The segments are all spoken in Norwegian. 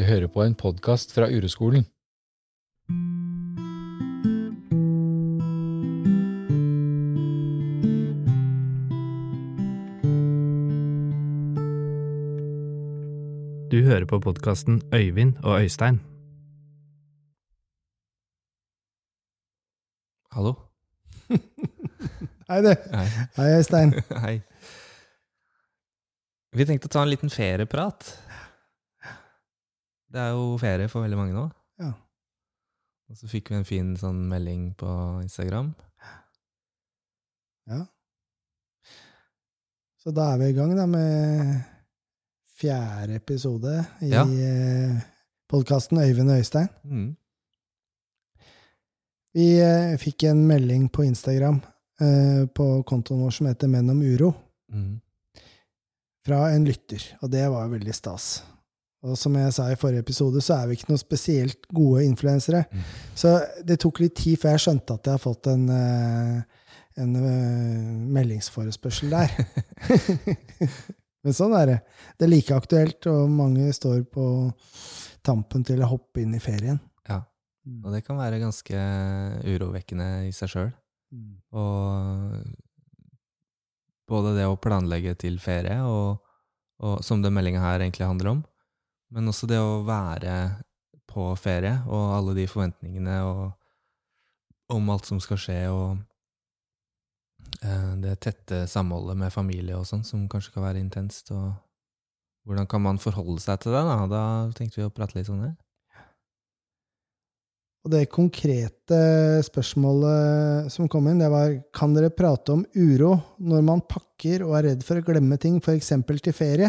Du hører på en podkast fra Ureskolen. Du hører på podkasten Øyvind og Øystein. Hallo? Hei, du. Hei. Hei, Øystein. Hei. Vi tenkte å ta en liten ferieprat. Det er jo ferie for veldig mange nå. Ja. Og så fikk vi en fin sånn melding på Instagram. Ja. Så da er vi i gang da med fjerde episode i Ja. ja. podkasten Øyvind og Øystein. Mm. Vi eh, fikk en melding på Instagram eh, på kontoen vår som heter Menn om uro, Mm. fra en lytter, og det var veldig stas. Og som jeg sa i forrige episode, så er vi ikke noe spesielt gode influensere. Mm. Så det tok litt tid før jeg skjønte at jeg har fått en, eh, en eh, meldingsforespørsel der. Men sånn er det. Det er like aktuelt, og mange står på tampen til å hoppe inn i ferien. Ja. Mm. Og det kan være ganske urovekkende i seg sjøl. Mm. Og både det å planlegge til ferie, og, og som den meldinga her egentlig handler om, men også det å være på ferie, og alle de forventningene og, om alt som skal skje, og eh, det tette samholdet med familie og sånn, som kanskje kan være intenst. og Hvordan kan man forholde seg til det? Da Da tenkte vi å prate litt om det. Og det konkrete spørsmålet som kom inn, det var kan dere prate om uro når man pakker og er redd for å glemme ting, f.eks. til ferie?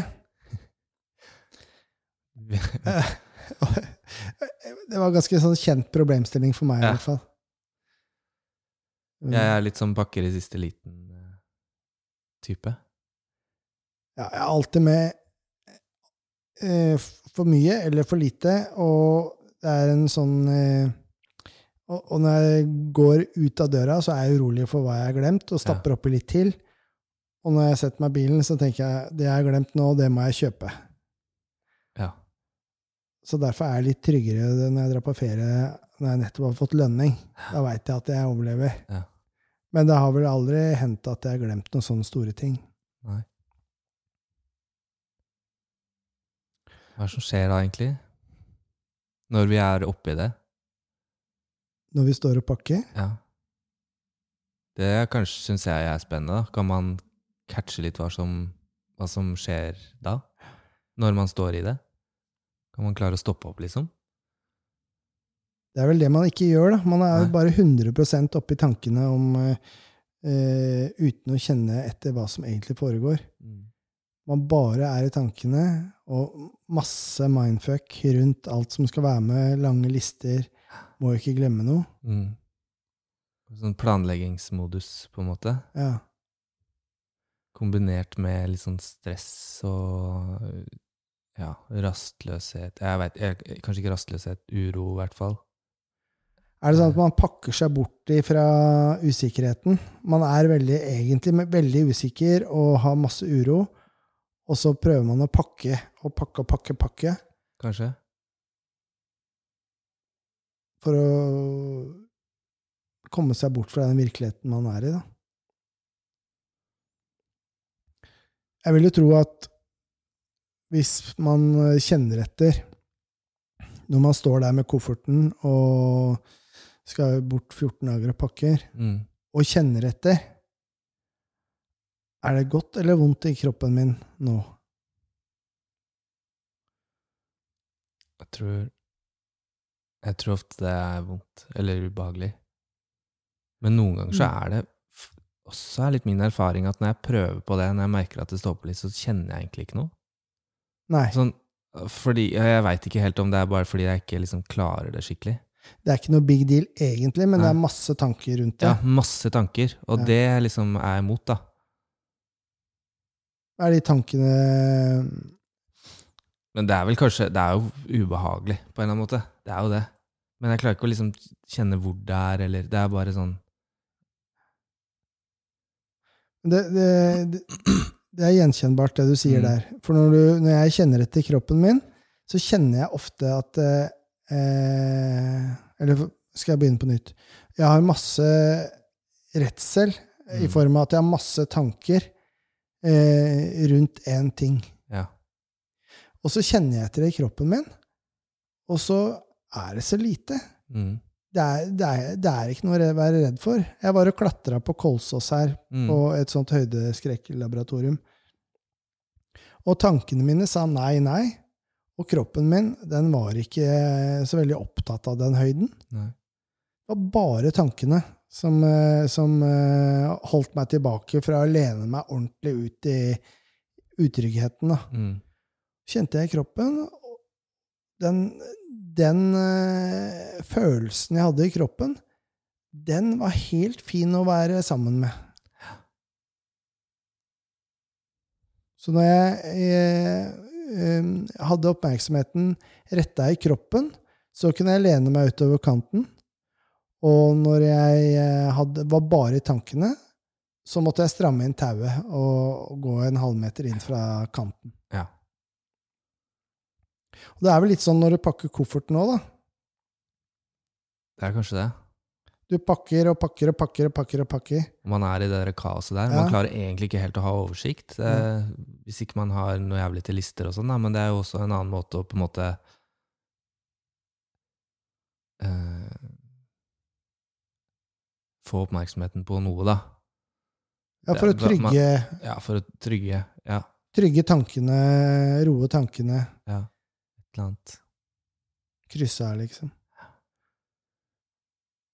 Det var en ganske sånn kjent problemstilling for meg, i Ja. hvert fall. Jeg er litt sånn pakker i siste liten-type. Ja, jeg er alltid med eh, for mye eller for lite, og det er en sånn eh, og, og når jeg går ut av døra, så er jeg urolig for hva jeg har glemt, og stapper oppi litt til. Og når jeg setter meg i bilen, så tenker jeg det jeg har glemt nå, det må jeg kjøpe. Så derfor er jeg litt tryggere når jeg drar på ferie når jeg nettopp har fått lønning. Da veit jeg at jeg overlever. Ja. Men det har vel aldri hendt at jeg har glemt noen sånne store ting. Nei. Hva er det som skjer da, egentlig? Når vi er oppi det? Når vi står og pakker. Ja. Det kanskje, syns jeg er spennende. da. Kan man catche litt hva som, hva som skjer da? Når man står i det? Kan man klare å stoppe opp, liksom? Det er vel det man ikke gjør, da. Man er jo bare 100 oppe i tankene om eh, uten å kjenne etter hva som egentlig foregår. Man bare er i tankene, og masse mindfuck rundt alt som skal være med, lange lister, må ikke glemme noe. Mm. Sånn planleggingsmodus, på en måte. Ja. Kombinert med litt sånn stress og ja, rastløshet Jeg veit Kanskje ikke rastløshet, uro i hvert fall. Er det sånn at man pakker seg bort fra usikkerheten? Man er veldig, egentlig veldig usikker og har masse uro, og så prøver man å pakke og pakke og pakke, pakke Kanskje? for å komme seg bort fra den virkeligheten man er i, da. Jeg vil jo tro at hvis man kjenner etter når man står der med kofferten og skal bort 14 dager og pakker, Mm. og kjenner etter Er det godt eller vondt i kroppen min nå? Jeg tror Jeg tror ofte det er vondt, eller ubehagelig. Men noen ganger så Mm. er det også er litt min erfaring at når jeg prøver på det, når jeg merker at det står på litt, så kjenner jeg egentlig ikke noe. Nei. Sånn, fordi, Jeg veit ikke helt om det er bare fordi jeg ikke liksom klarer det skikkelig. Det er ikke noe big deal egentlig, men det er masse tanker rundt det. Ja, masse tanker, og Ja. det liksom er jeg imot, da. Hva er de tankene Men det er vel kanskje Det er jo ubehagelig, på en eller annen måte. Det er jo det. Men jeg klarer ikke å liksom kjenne hvor det er, eller Det er bare sånn Det, det, det, det er gjenkjennbart, det du sier Mm. der. For når, du, når jeg kjenner etter kroppen min, så kjenner jeg ofte at eh, Eller skal jeg begynne på nytt? Jeg har masse redsel i Mm. form av at jeg har masse tanker eh, rundt én ting. Ja. Og så kjenner jeg etter det i kroppen min, og så er det så lite. Mm. Det er, det er, det er ikke noe å være redd for. Jeg var og klatra på Kolsås her, Mm. på et sånt høydeskrekklaboratorium. Og tankene mine sa nei, nei. Og kroppen min den var ikke så veldig opptatt av den høyden. Nei. Det var bare tankene som, eh, som eh, holdt meg tilbake fra å lene meg ordentlig ut i utryggheten. Da. Mm. Kjente jeg i kroppen Den, den eh, følelsen jeg hadde i kroppen, den var helt fin å være sammen med. Så når jeg jeg, eh, hadde oppmerksomheten retta i kroppen, så kunne jeg lene meg utover kanten. Og når jeg eh, hadde, var bare i tankene, så måtte jeg stramme inn tauet og gå en halvmeter inn fra kanten. Ja. Og det er vel litt sånn når du pakker kofferten òg, da. Det er kanskje det. Du pakker og pakker og pakker og pakker. og pakker. Man er i det der kaoset der. Ja. Man klarer egentlig ikke helt å ha oversikt. Eh, hvis ikke man har noe jævlig til lister og sånn. Men det er jo også en annen måte å på en måte eh, Få oppmerksomheten på noe, da. Ja, for å trygge man- Ja, for å trygge Ja, trygge tankene, roe tankene, ja. Eller annet. krysse her, liksom.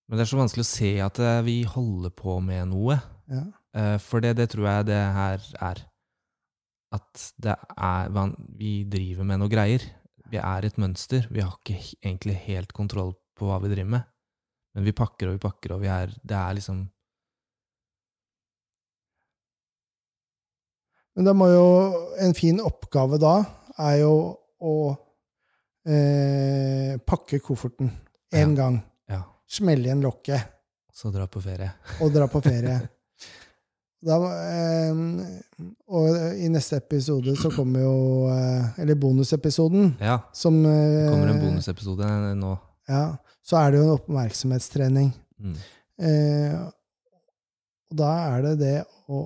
Men det er så vanskelig å se at eh, vi holder på med noe. Ja. Eh, For det, det tror jeg det her er. At det er Vi driver med noe greier. Vi er et mønster. Vi har ikke egentlig helt kontroll på hva vi driver med. Men vi pakker og vi pakker, og vi er Det er liksom Men da må jo en fin oppgave da er jo å eh, pakke kofferten én Ja. gang. Ja. Smelle igjen lokket Så dra på ferie. og dra på ferie. Da, eh, og i neste episode så kommer jo eh, Eller bonusepisoden, Ja. som eh, Det kommer en bonusepisode nå. Ja, så er det jo en oppmerksomhetstrening. Mm. Eh, og da er det det å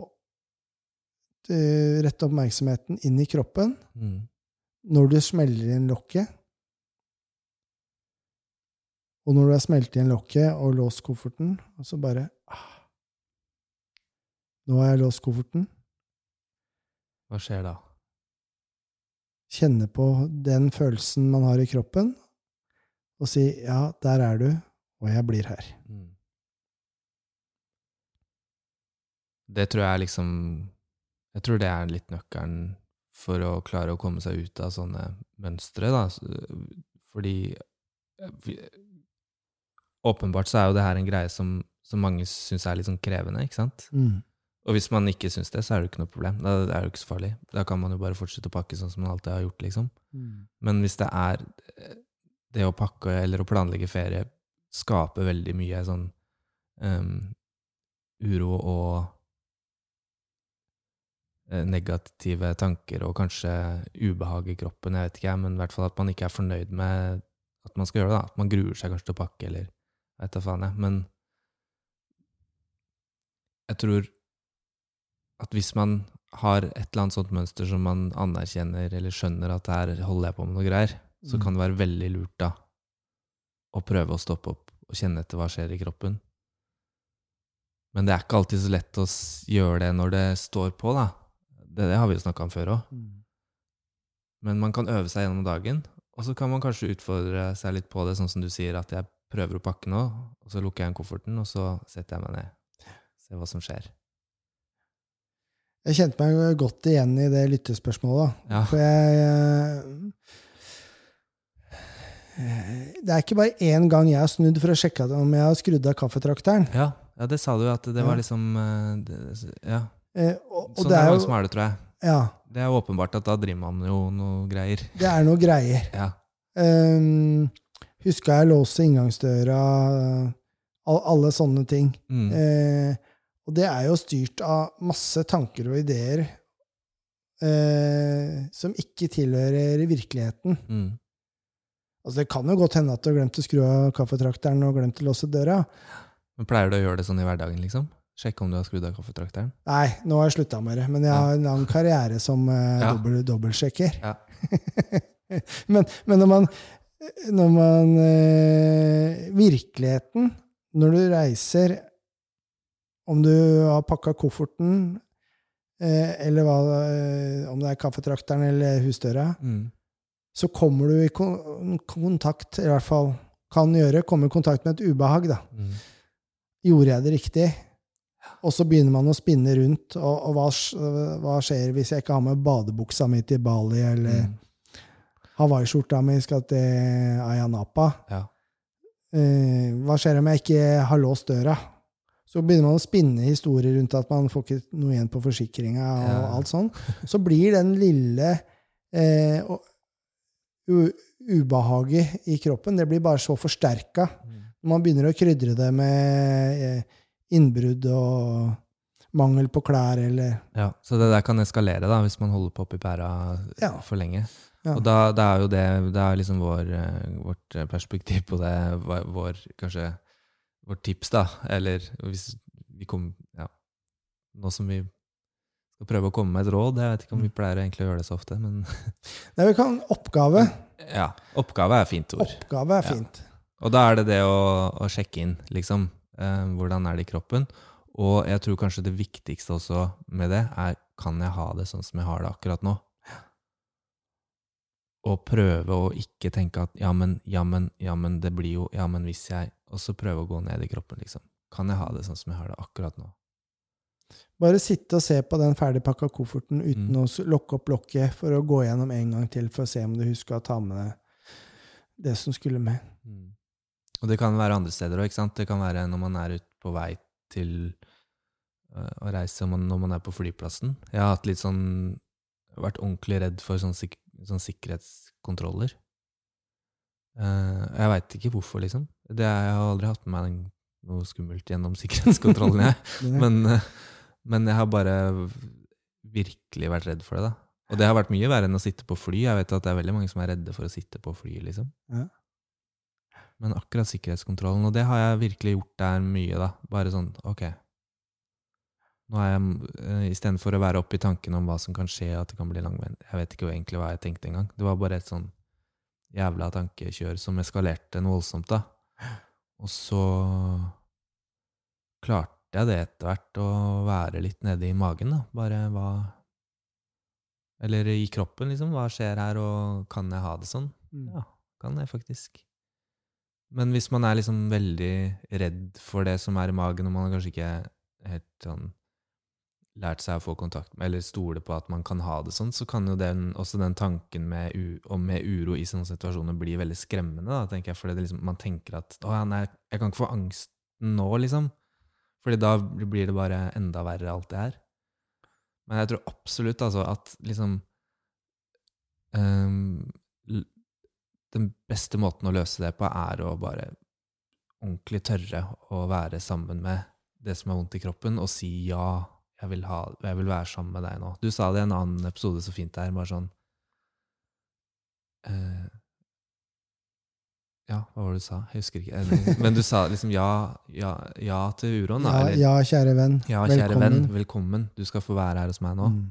eh, rette oppmerksomheten inn i kroppen Mm. når du smeller inn lokket. Og når du har smelt igjen lokket og låst kofferten, og så bare ah, Nå har jeg låst kofferten. Hva skjer da? Kjenne på den følelsen man har i kroppen, og si 'ja, der er du, og jeg blir her'. Mm. Det tror jeg liksom Jeg tror det er litt nøkkelen for å klare å komme seg ut av sånne mønstre, da. Fordi eh, Åpenbart så er jo det her en greie som, som mange syns er litt sånn krevende, ikke sant? Mm. Og hvis man ikke syns det, så er det jo ikke noe problem. Da er det jo ikke så farlig. Da kan man jo bare fortsette å pakke sånn som man alltid har gjort, liksom. Mm. Men hvis det er eh, det å pakke eller å planlegge ferie skaper veldig mye sånn um, uro og eh, negative tanker og kanskje ubehag i kroppen, jeg vet ikke, men i hvert fall at man ikke er fornøyd med at man skal gjøre det. da. At man gruer seg kanskje til å pakke, eller jeg vet da faen, jeg. Men jeg tror at hvis man har et eller annet sånt mønster som man anerkjenner eller skjønner at her holder jeg på med noe greier, så Mm. kan det være veldig lurt da å prøve å stoppe opp og kjenne etter hva skjer i kroppen. Men det er ikke alltid så lett å gjøre det når det står på, da. Det, det har vi jo snakka om før òg. Mm. Men man kan øve seg gjennom dagen, og så kan man kanskje utfordre seg litt på det, sånn som du sier, at jeg prøver å pakke nå, og så lukker jeg igjen kofferten, og så setter jeg meg ned. Se hva som skjer. Jeg kjente meg godt igjen i det lyttespørsmålet. Ja. For jeg eh, Det er ikke bare én gang jeg har snudd for å sjekke om jeg har skrudd av kaffetrakteren. Ja, ja, det sa du jo, at det var 'liksom eh, Ja. Eh, og, og Sånn det er det mange som er det, tror jeg. Ja, Det er åpenbart at da driver man jo noe greier. det er noe greier. Ja. Um, huska jeg å låse inngangsdøra, alle sånne ting. Mm. Eh, og det er jo styrt av masse tanker og ideer eh, som ikke tilhører virkeligheten. Mm. Altså, det kan jo godt hende at du har glemt å skru av kaffetrakteren og glemt å låse døra. Men Pleier du å gjøre det sånn i hverdagen, liksom? Sjekke om du har skrudd av kaffetrakteren? Nei, nå har jeg slutta med det, men jeg har en lang karriere som eh, Ja. dobbeltsjekker. Ja. men, men når man, når man eh, Virkeligheten, når du reiser Om du har pakka kofferten, eh, eller hva, eh, om det er kaffetrakteren eller husdøra, Mm. så kommer du i kontakt, i hvert fall kan gjøre, komme i kontakt med et ubehag. da. Mm. Gjorde jeg det riktig? Og så begynner man å spinne rundt. Og, og hva, hva skjer hvis jeg ikke har med badebuksa mi til Bali, eller Mm. Hawaiiskjorta mi skal til Ayanapa? Ja. Eh, hva skjer om jeg ikke har låst døra? Så begynner man å spinne historier rundt at man får ikke noe igjen på forsikringa og Ja. alt sånn. Så blir den lille eh, ubehaget i kroppen det blir bare så forsterka. Mm. Når man begynner å krydre det med eh, innbrudd og mangel på klær eller Ja, Så det der kan eskalere da, hvis man holder på oppi pæra Ja. for lenge. Ja. Og da, da er jo det, det er liksom vår, eh, vårt perspektiv på det, vår, kanskje vårt tips, da. Eller hvis vi kom, ja, Nå som vi skal prøve å komme med et råd, jeg vet ikke om vi pleier egentlig å gjøre det så ofte, men Nei, vi kan Oppgave. ja, oppgave er fint ord. Oppgave er Ja. fint. Og da er det det å, å sjekke inn, liksom. Eh, hvordan er det i kroppen? Og jeg tror kanskje det viktigste også med det er kan jeg ha det sånn som jeg har det akkurat nå? Og prøve å ikke tenke at ja, men, ja, men, ja, men, det blir jo Ja, men hvis jeg Og så prøve å gå ned i kroppen, liksom. Kan jeg ha det sånn som jeg har det akkurat nå? Bare sitte og se på den ferdigpakka kofferten uten Mm. å lokke opp lokket for å gå gjennom en gang til for å se om du husker å ta med deg det som skulle med. Mm. Og det kan være andre steder òg? Det kan være når man er ute på vei til øh, å reise, når man er på flyplassen. Jeg har hatt litt sånn Vært ordentlig redd for sånn, sik sånn sikkerhetskontroller. Eh, jeg veit ikke hvorfor, liksom. Det, er- jeg har aldri hatt med meg noe skummelt gjennom sikkerhetskontrollen, jeg. Men, eh, men jeg har bare virkelig vært redd for det, da. Og det har vært mye verre enn å sitte på fly. Jeg vet at det er veldig mange som er redde for å sitte på fly, liksom. Ja. Men akkurat sikkerhetskontrollen, og det har jeg virkelig gjort der mye, da. Bare sånn, ok. Nå er jeg, uh, Istedenfor å være oppe i tanken om hva som kan skje, at det kan bli langvenn Jeg vet ikke egentlig hva jeg tenkte engang. Det var bare et sånn jævla tankekjør som eskalerte noe voldsomt, da. Og så klarte jeg det etter hvert å være litt nede i magen, da. Bare hva Eller i kroppen, liksom. Hva skjer her, og kan jeg ha det sånn? Mm. Ja, kan jeg faktisk. Men hvis man er liksom veldig redd for det som er i magen, og man har kanskje ikke helt sånn lært seg å få kontakt med, eller stole på at man kan ha det sånn, så kan jo den, også den tanken med, med uro i sånne situasjoner bli veldig skremmende, da, tenker jeg, fordi liksom, man tenker at å, ja, nei, jeg kan ikke få angsten nå, liksom. Fordi da blir det bare enda verre, alt det her. Men jeg tror absolutt altså at liksom um, Den beste måten å løse det på er å bare ordentlig tørre å være sammen med det som er vondt i kroppen, og si ja, jeg vil, ha, jeg vil være sammen med deg nå. Du sa det i en annen episode så fint der, bare sånn eh, Ja, hva var det du sa? Jeg husker ikke. Men du sa liksom ja, ja, ja til uroen, da. Ja, ja, kjære venn. ja, kjære venn, velkommen. Du skal få være her hos meg nå. Mm.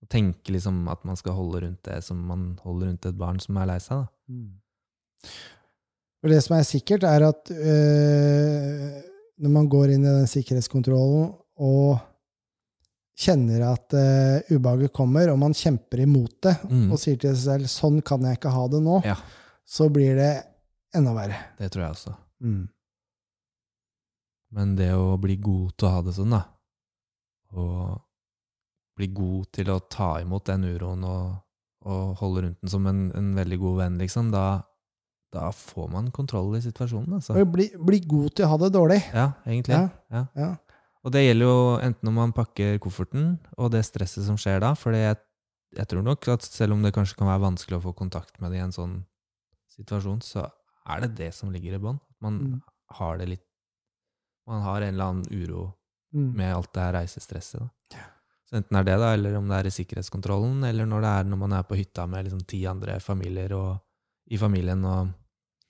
Og tenke liksom at man skal holde rundt det som man holder rundt et barn som er lei seg. Da. Mm. For det som er sikkert, er at øh, når man går inn i den sikkerhetskontrollen og kjenner at uh, ubehaget kommer, og man kjemper imot det Mm. og sier til seg selv 'sånn kan jeg ikke ha det nå', Ja. så blir det enda verre. Det tror jeg også. Mm. Men det å bli god til å ha det sånn, da, og bli god til å ta imot den uroen og, og holde rundt den som en, en veldig god venn, liksom, da, da får man kontroll i situasjonen, altså. Bli, bli god til å ha det dårlig. Ja, egentlig. Ja. Ja. Ja. Og det gjelder jo enten når man pakker kofferten, og det stresset som skjer da, for jeg, jeg tror nok at selv om det kanskje kan være vanskelig å få kontakt med det i en sånn situasjon, så er det det som ligger i bånn. Man Mm. har det litt Man har en eller annen uro Mm. med alt det her reisestresset. Da. Så enten er det da, eller om det er i sikkerhetskontrollen, eller når det er når man er på hytta med liksom ti andre familier og, i familien, og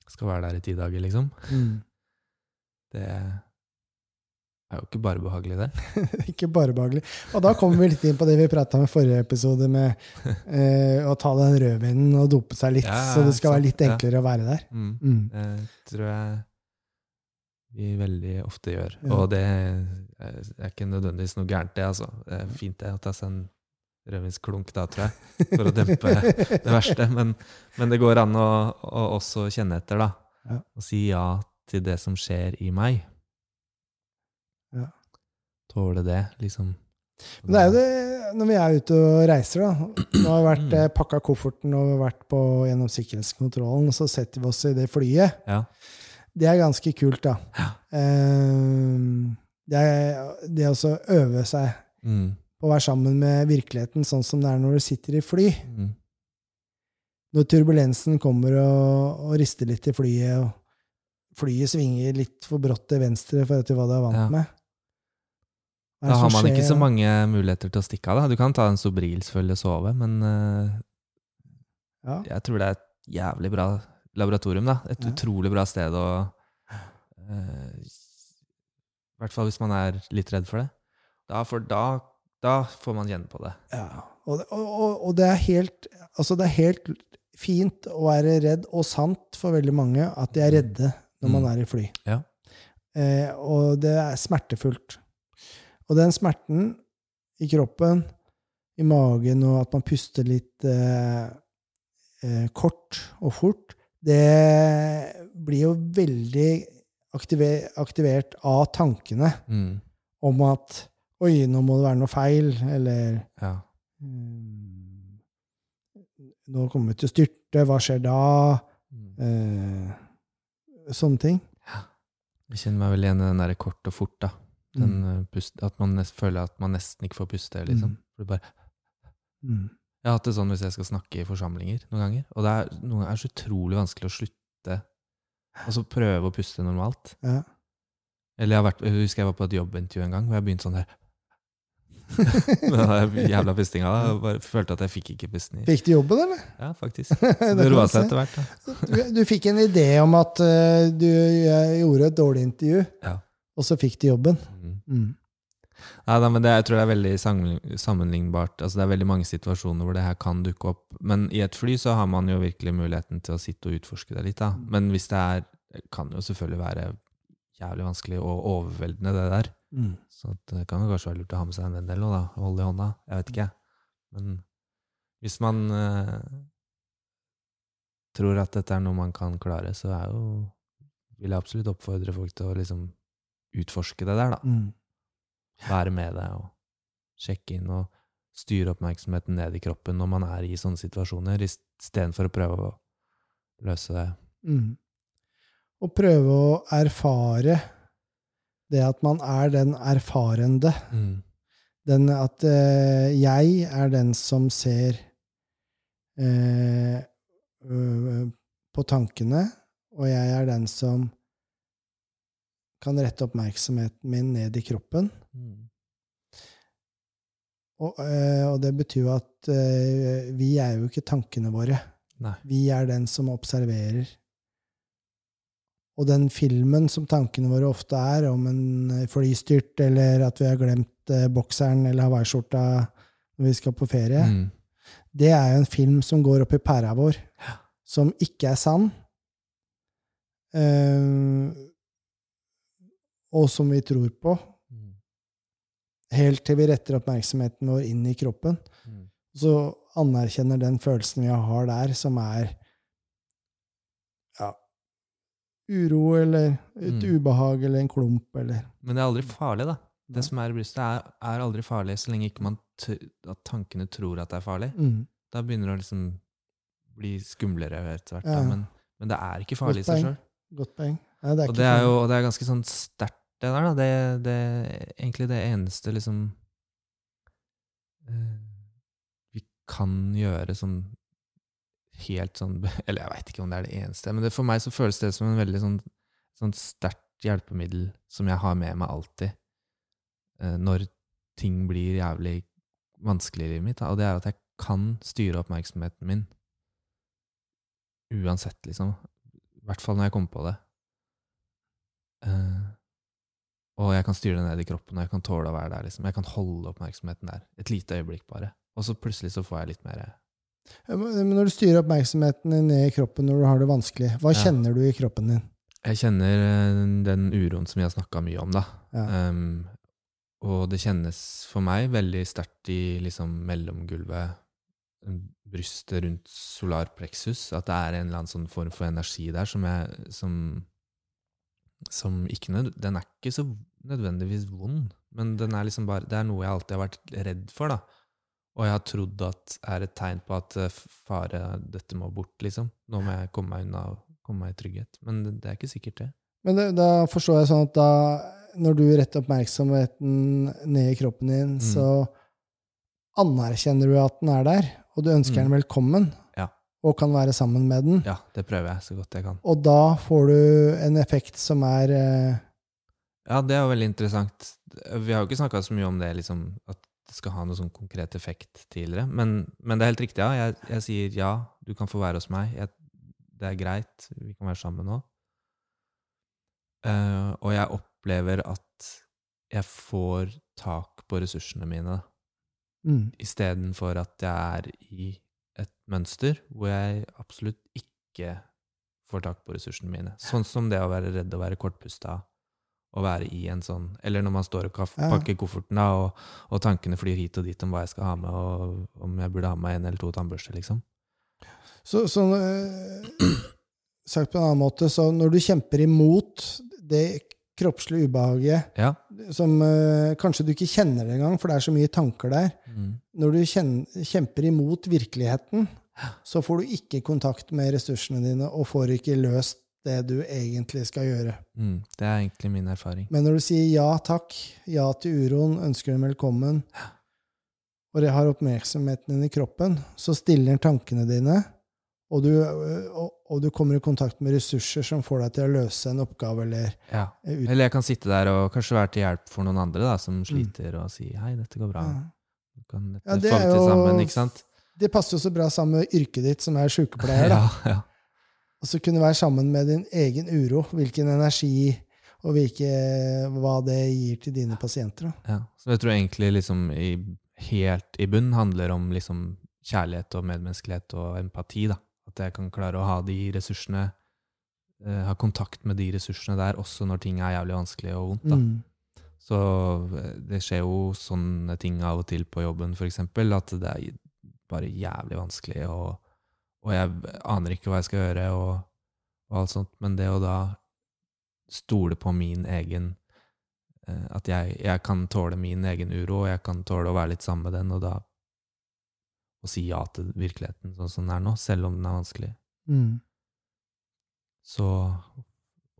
skal være der i ti dager, liksom. Mm. Det er jo ikke bare behagelig, det. Ikke bare behagelig. Og da kommer vi litt inn på det vi prata om i forrige episode, med eh, å ta den rødvinen og dope seg litt, Ja, så det skal være litt litt ja. enklere å være der. Mm. Mm. Det tror jeg vi veldig ofte gjør. Ja. Og det er ikke nødvendigvis noe gærent, det. altså. Det er fint det å ta seg en rødvinsklunk da, tror jeg, for å dempe det verste. Men, men det går an å, å også kjenne etter, da. Ja. Og si ja til det som skjer i meg. Tåle det, liksom. Men det er jo det når vi er ute og reiser, da. Nå har vi vært eh, pakka kofferten og vært på, gjennom sikkerhetskontrollen, og så setter vi oss i det flyet. Ja. Det er ganske kult, da. Ja. Eh, det er det å øve seg Mm. på å være sammen med virkeligheten, sånn som det er når du sitter i fly. Mm. Når turbulensen kommer og, og rister litt i flyet, og flyet svinger litt for brått til venstre for at du er vant Ja. med. Da har man ikke så mange muligheter til å stikke av. da. Du kan ta en Sobril selvfølgelig og sove, men uh, Ja. jeg tror det er et jævlig bra laboratorium. da. Et Ja. utrolig bra sted å uh, I hvert fall hvis man er litt redd for det. Da, for da, da får man kjenne på det. Ja, og, og, og, det er helt Altså, det er helt fint å være redd, og sant for veldig mange, at de er redde når man Mm. er i fly. Ja. Eh, og det er smertefullt. Og den smerten i kroppen, i magen, og at man puster litt eh, eh, kort og fort, det blir jo veldig aktiver, aktivert av tankene Mm. om at Oi, nå må det være noe feil, eller Ja. Mm. Nå kommer vi til å styrte, hva skjer da? Mm. Eh, sånne ting. Jeg kjenner meg vel igjen i den derre kort og fort. da. Den, Mm. eh, pust, at man nest, føler at man nesten ikke får puste. liksom. Mm. Bare, Mm. jeg har hatt det sånn hvis jeg skal snakke i forsamlinger noen ganger. Og det er, noen ganger er det så utrolig vanskelig å slutte og så prøve å puste normalt. Ja. Eller jeg, har vært, jeg husker jeg var på et jobbintervju en gang hvor jeg begynte sånn her Med den jævla pustinga. da, Jeg bare følte at jeg fikk ikke pusten i. Fikk du jobben, eller? Ja, faktisk. Så Det roa seg etter hvert. Du, du fikk en idé om at uh, du eh, gjorde et dårlig intervju, Ja. Og så fikk de jobben. Mm. Ja, Nei, nei, men det, jeg tror det er veldig sammenlignbart. Altså, det er veldig mange situasjoner hvor det her kan dukke opp. Men i et fly så har man jo virkelig muligheten til å sitte og utforske det litt. da. Men hvis det er det kan jo selvfølgelig være jævlig vanskelig og overveldende, det der. Mm. Så det kan jo kanskje være lurt å ha med seg en venn eller noe, da. Holde i hånda. Jeg vet ikke. Men hvis man eh, tror at dette er noe man kan klare, så er jo vil jeg absolutt oppfordre folk til å liksom utforske det der, da. Mm. Være med det og sjekke inn og styre oppmerksomheten ned i kroppen når man er i sånne situasjoner, istedenfor å prøve å løse det. Mm. Og prøve å erfare det at man er den erfarende. Mm. Den at eh, jeg er den som ser eh, på tankene, og jeg er den som kan rette oppmerksomheten min ned i kroppen. Mm. Og, eh, og det betyr jo at eh, vi er jo ikke tankene våre. Nei. Vi er den som observerer. Og den filmen som tankene våre ofte er, om en flystyrt, eller at vi har glemt eh, bokseren eller hawaiiskjorta når vi skal på ferie, Mm. det er jo en film som går opp i pæra vår, som ikke er sann, eh, og som vi tror på, Mm. helt til vi retter oppmerksomheten vår inn i kroppen. Mm. Så anerkjenner den følelsen vi har der, som er ja, uro eller et Mm. ubehag eller en klump eller Men det er aldri farlig, da. Det som er i brystet, er, er aldri farlig så lenge ikke man at tankene tror at det er farlig. mm. Da begynner det å liksom bli skumlere etter hvert. Ja. Men, men det er ikke farlig i seg sjøl. Godt poeng. Og jo og det er ganske sånn sterkt, det der. da. Det, det egentlig det eneste liksom eh, Vi kan gjøre sånn helt sånn Eller jeg veit ikke om det er det eneste, men det, for meg så føles det som en veldig sånn, sånn sterkt hjelpemiddel som jeg har med meg alltid eh, når ting blir jævlig vanskelig i livet mitt. Og det er at jeg kan styre oppmerksomheten min uansett, liksom. I hvert fall når jeg kommer på det. Eh, og jeg kan styre det ned i kroppen, og jeg kan tåle å være der. liksom. Jeg kan holde oppmerksomheten der. Et lite øyeblikk, bare. Og så plutselig så får jeg litt mer Men når du styrer oppmerksomheten ned i kroppen når du har det vanskelig, hva Ja. kjenner du i kroppen din? Jeg kjenner eh, den uroen som vi har snakka mye om, da. Ja. Um, og det kjennes for meg veldig sterkt i liksom mellomgulvet, um, brystet rundt solar plexus, at det er en eller annen sånn form for energi der som jeg som, som ikke nød, Den er ikke så nødvendigvis vond, men den er liksom bare, det er noe jeg alltid har vært redd for, da. Og jeg har trodd at er et tegn på at eh, fare, dette må bort, liksom. Nå må jeg komme meg unna og komme meg i trygghet. Men det, det er ikke sikkert, det. Men det, da forstår jeg sånn at da, når du retter oppmerksomheten ned i kroppen din, Mm. så anerkjenner du at den er der, og du ønsker Mm. den velkommen, Ja. Og kan være sammen med den. Ja, det prøver jeg så godt jeg kan. Og da får du en effekt som er eh, Ja, det er jo veldig interessant. Vi har jo ikke snakka så mye om det, liksom, at det skal ha noe sånn konkret effekt tidligere. Men, men det er helt riktig, ja. Jeg, jeg sier ja, du kan få være hos meg. Jeg, det er greit, vi kan være sammen nå. Uh, og jeg opplever at jeg får tak på ressursene mine, mm, istedenfor at jeg er i et mønster hvor jeg absolutt ikke får tak på ressursene mine. Sånn som det å være redd og være kortpusta, og være i en sånn Eller når man står og pakker kofferten, da, og, og tankene flyr hit og dit om hva jeg skal ha med, og om jeg burde ha med en eller to tannbørster, liksom. Så, så øh, sagt på en annen måte, så når du kjemper imot det kroppslige ubehaget Ja. som uh, kanskje du ikke kjenner det engang, for det er så mye tanker der Mm. Når du kjenner, kjemper imot virkeligheten, så får du ikke kontakt med ressursene dine og får ikke løst det du egentlig skal gjøre. Mm. Det er egentlig min erfaring. Men når du sier ja takk, ja til uroen, ønsker dem velkommen, og det har oppmerksomheten din i kroppen, så stiller tankene dine, og du, og, og du kommer i kontakt med ressurser som får deg til å løse en oppgave eller Ja. Eller jeg kan sitte der og kanskje være til hjelp for noen andre da, som sliter, og si 'hei, dette går bra'. Ja. Du kan dette Ja, det få til sammen, ikke sant? Det passer jo så bra sammen med yrket ditt, som er sykepleier. da. Ja, ja. Og så kunne være sammen med din egen uro, hvilken energi og hvilke, hva det gir til dine pasienter. Da. Ja, så jeg tror egentlig liksom i, helt i bunn handler om liksom kjærlighet og medmenneskelighet og empati. da. At jeg kan klare å ha de ressursene, eh, ha kontakt med de ressursene der, også når ting er jævlig vanskelig og vondt. da. Mm. Så eh, det skjer jo sånne ting av og til på jobben, eksempel, at det er bare jævlig vanskelig, og, og jeg aner ikke hva jeg skal gjøre, og, og alt sånt. Men det å da stole på min egen eh, At jeg, jeg kan tåle min egen uro, og jeg kan tåle å være litt sammen med den, og da å si ja til virkeligheten sånn som den er nå, selv om den er vanskelig, Mm. så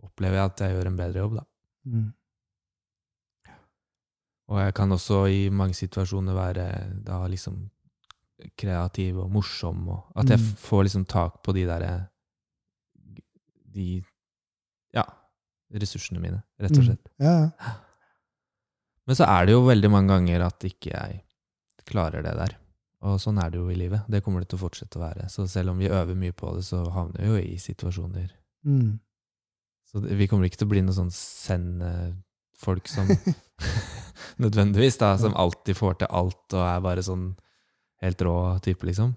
opplever jeg at jeg gjør en bedre jobb, da. Mm. Og jeg kan også i mange situasjoner være da liksom kreativ og morsom, og at jeg Mm. får liksom tak på de derre De ja, ressursene mine, rett og Mm. slett. Mm. ja. Men så er det jo veldig mange ganger at ikke jeg klarer det der. Og sånn er det jo i livet. Det kommer det til å fortsette å være. Så selv om vi øver mye på det, så havner vi jo i situasjoner Mm. Så det, vi kommer ikke til å bli noen sånn send-folk som Nødvendigvis, da. Som alltid får til alt og er bare sånn helt rå type, liksom.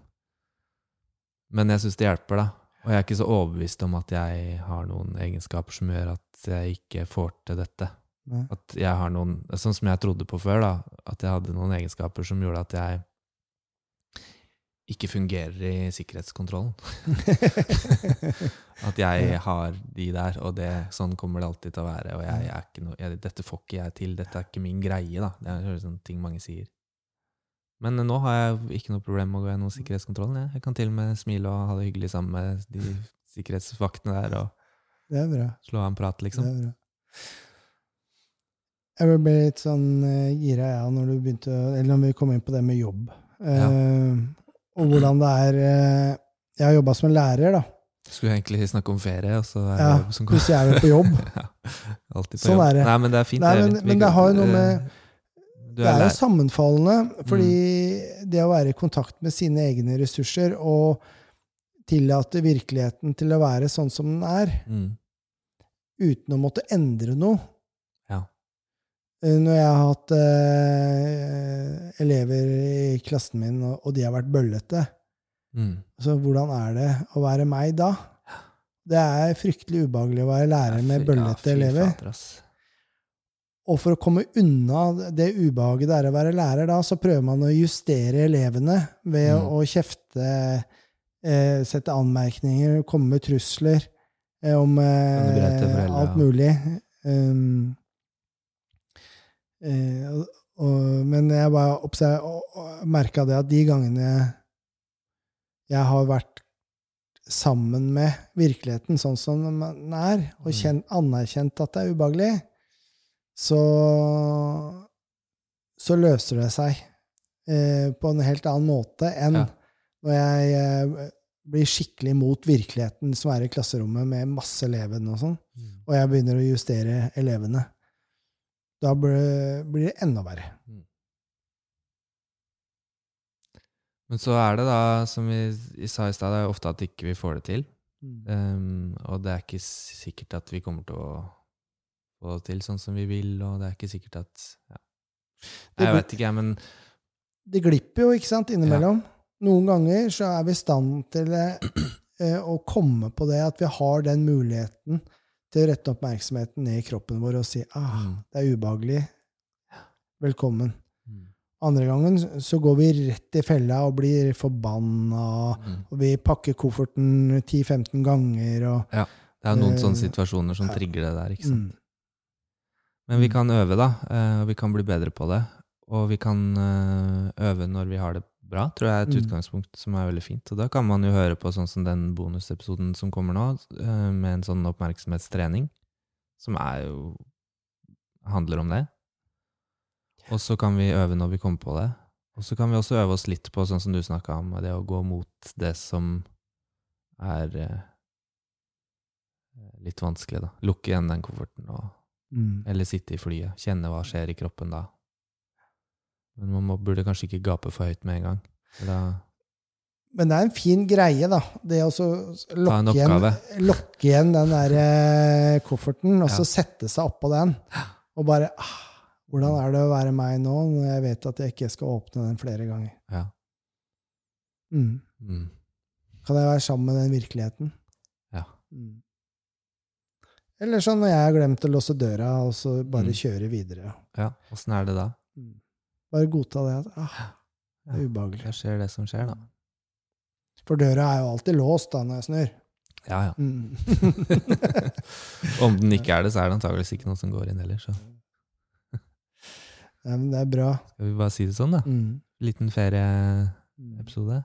Men jeg syns det hjelper, da. Og jeg er ikke så overbevist om at jeg har noen egenskaper som gjør at jeg ikke får til dette. Nei. At jeg har noen Sånn som jeg trodde på før, da. At jeg hadde noen egenskaper som gjorde at jeg ikke fungerer i sikkerhetskontrollen. At jeg har de der, og det, sånn kommer det alltid til å være. Og jeg, er ikke noe, jeg, dette får ikke jeg til, dette er ikke min greie, da. Det er sånne ting mange sier. Men nå har jeg ikke noe problem med å gå gjennom sikkerhetskontrollen. Jeg, jeg kan til og med smile og ha det hyggelig sammen med de sikkerhetsvaktene der, og Det bra. slå av en prat, liksom. Det er bra. Jeg ble litt sånn uh, gira, jeg, når du begynte, eller når vi kom inn på det med jobb. Eh, Og hvordan det er eh, Jeg har jobba som en lærer, da. Skulle egentlig snakke om ferie, og så er Ja, jobb som kommer. Plutselig er vi på jobb. ja, alltid på Sånn jobb. er det. Nei, men det er fint. Nei, det, men- Vi men det har jo noe med- Det er jo sammenfallende, fordi det å være i kontakt med sine egne ressurser og tillate virkeligheten til å være sånn som den er, Mm. uten å måtte endre noe. Eh, Når jeg har hatt eh, elever i klassen min, og, og de har vært bøllete, Mm. Så hvordan er det å være meg da? Det er fryktelig ubehagelig å være lærer med bøllete ja, elever. fader. Og for å komme unna det ubehaget det er å være lærer da, så prøver man å justere elevene ved Mm. å kjefte, eh, sette anmerkninger, komme med trusler eh, om eh, foreldre, alt mulig. Um, eh, og, men jeg bare merka det at de gangene jeg har vært sammen med virkeligheten sånn som den er, og Mm. kjent, anerkjent at det er ubehagelig, så, så løser det seg eh, på en helt annen måte enn Ja. når jeg eh, blir skikkelig mot virkeligheten som er i klasserommet med masse elever og sånn, Mm. og jeg begynner å justere elevene. Da blir blir det enda verre. Men så er det da, som vi sa i stad, det er ofte at ikke vi får det til. Mm. Um, og det er ikke sikkert at vi kommer til å få det til sånn som vi vil, og det er ikke sikkert at ja. Jeg vet ikke, jeg, men Det glipper jo, ikke sant, innimellom. Noen ganger så er vi i stand til eh, å komme på det, at vi har den muligheten til å rette oppmerksomheten ned i kroppen vår og si ah, Mm. det er ubehagelig. Velkommen. Mm. Andre gangen så går vi rett i fella og blir forbanna, Mm. og vi pakker kofferten 10-15 ganger og Det er noen Eh, sånne situasjoner som ja. trigger det der, ikke sant. Men vi kan øve, da, eh, og vi kan bli bedre på det. Og vi kan eh, øve når vi har det bra, tror jeg er et Mm. utgangspunkt som er veldig fint. Og da kan man jo høre på sånn som den bonusepisoden som kommer nå, eh, med en sånn oppmerksomhetstrening, som er jo handler om det. Og så kan vi øve når vi kommer på det. Og så kan vi også øve oss litt på sånn som du snakka om, det å gå mot det som er eh, litt vanskelig, da. Lukke igjen den kofferten og Mm. eller sitte i flyet. Kjenne hva skjer i kroppen da. Men man må, burde kanskje ikke gape for høyt med en gang. Eller... Men det er en fin greie, da. Det å lokke igjen, lokke igjen den der eh, kofferten, og så sette seg oppå den. Og bare ah, Hvordan er det å være meg nå, når jeg vet at jeg ikke skal åpne den flere ganger? ja. Mm. Mm, Kan jeg være sammen med den virkeligheten? ja. Mm. Eller sånn når jeg har glemt å låse døra, og så bare Mm. kjøre videre. ja. Åssen er det da? Mm. Bare godta det at ah, det er Ja. ubehagelig. Da skjer det som skjer, da. For døra er jo alltid låst da når jeg snur. Ja, ja. Mm. Om den ikke er det, så er det antakeligvis ikke noen som går inn heller. Så Nei, men det er bra. skal vi bare si det sånn, da. Mm. Liten ferieepisode.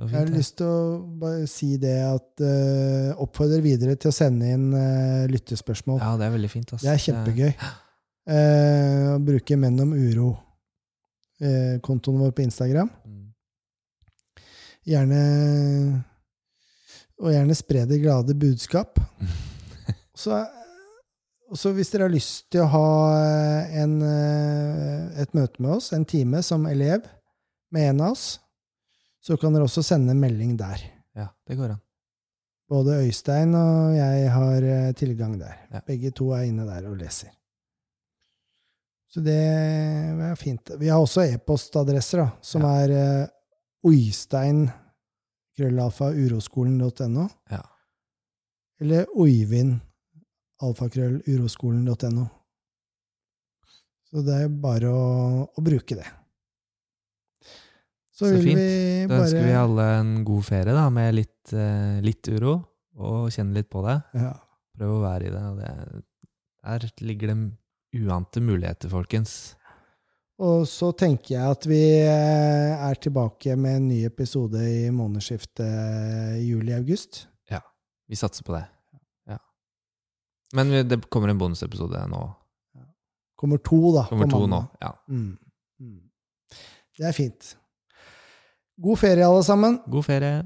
Jeg har lyst til å bare si det at uh, oppfordrer videre til å sende inn uh, lyttespørsmål. Ja, det er veldig fint. ass. Det er kjempegøy. Uh, å bruke Menn om uro-kontoen vår på Instagram. Mm. Gjerne Og gjerne spre det glade budskap. Så, så hvis dere har lyst til å ha en, eh, et møte med oss, en time som elev med en av oss, så kan dere også sende melding der. Ja, det går an. Både Øystein og jeg har eh, tilgang der. Ja. Begge to er inne der og leser. Så det er fint. Vi har også e-postadresser, da, som Ja. er uh, Oystein krøllalfa uroskolen.no, Ja. eller oivind.alfakrølluroskolen.no. alfakrøll uroskolen.no. Så det er bare å, å bruke det. Så, Så fint. vi Da ønsker vi alle en god ferie, da, med litt, eh, litt uro, og kjenne litt på det. ja. Prøv å være i det. og det der ligger det uante muligheter, folkens. Og så tenker jeg at vi eh, er tilbake med en ny episode i månedsskiftet juli-august. Ja. Vi satser på det. Ja. Men det kommer en bonusepisode nå. Kommer to, da. Kommer to nå. Ja. Mm. Mm. Det er fint. God ferie, alle sammen. God ferie.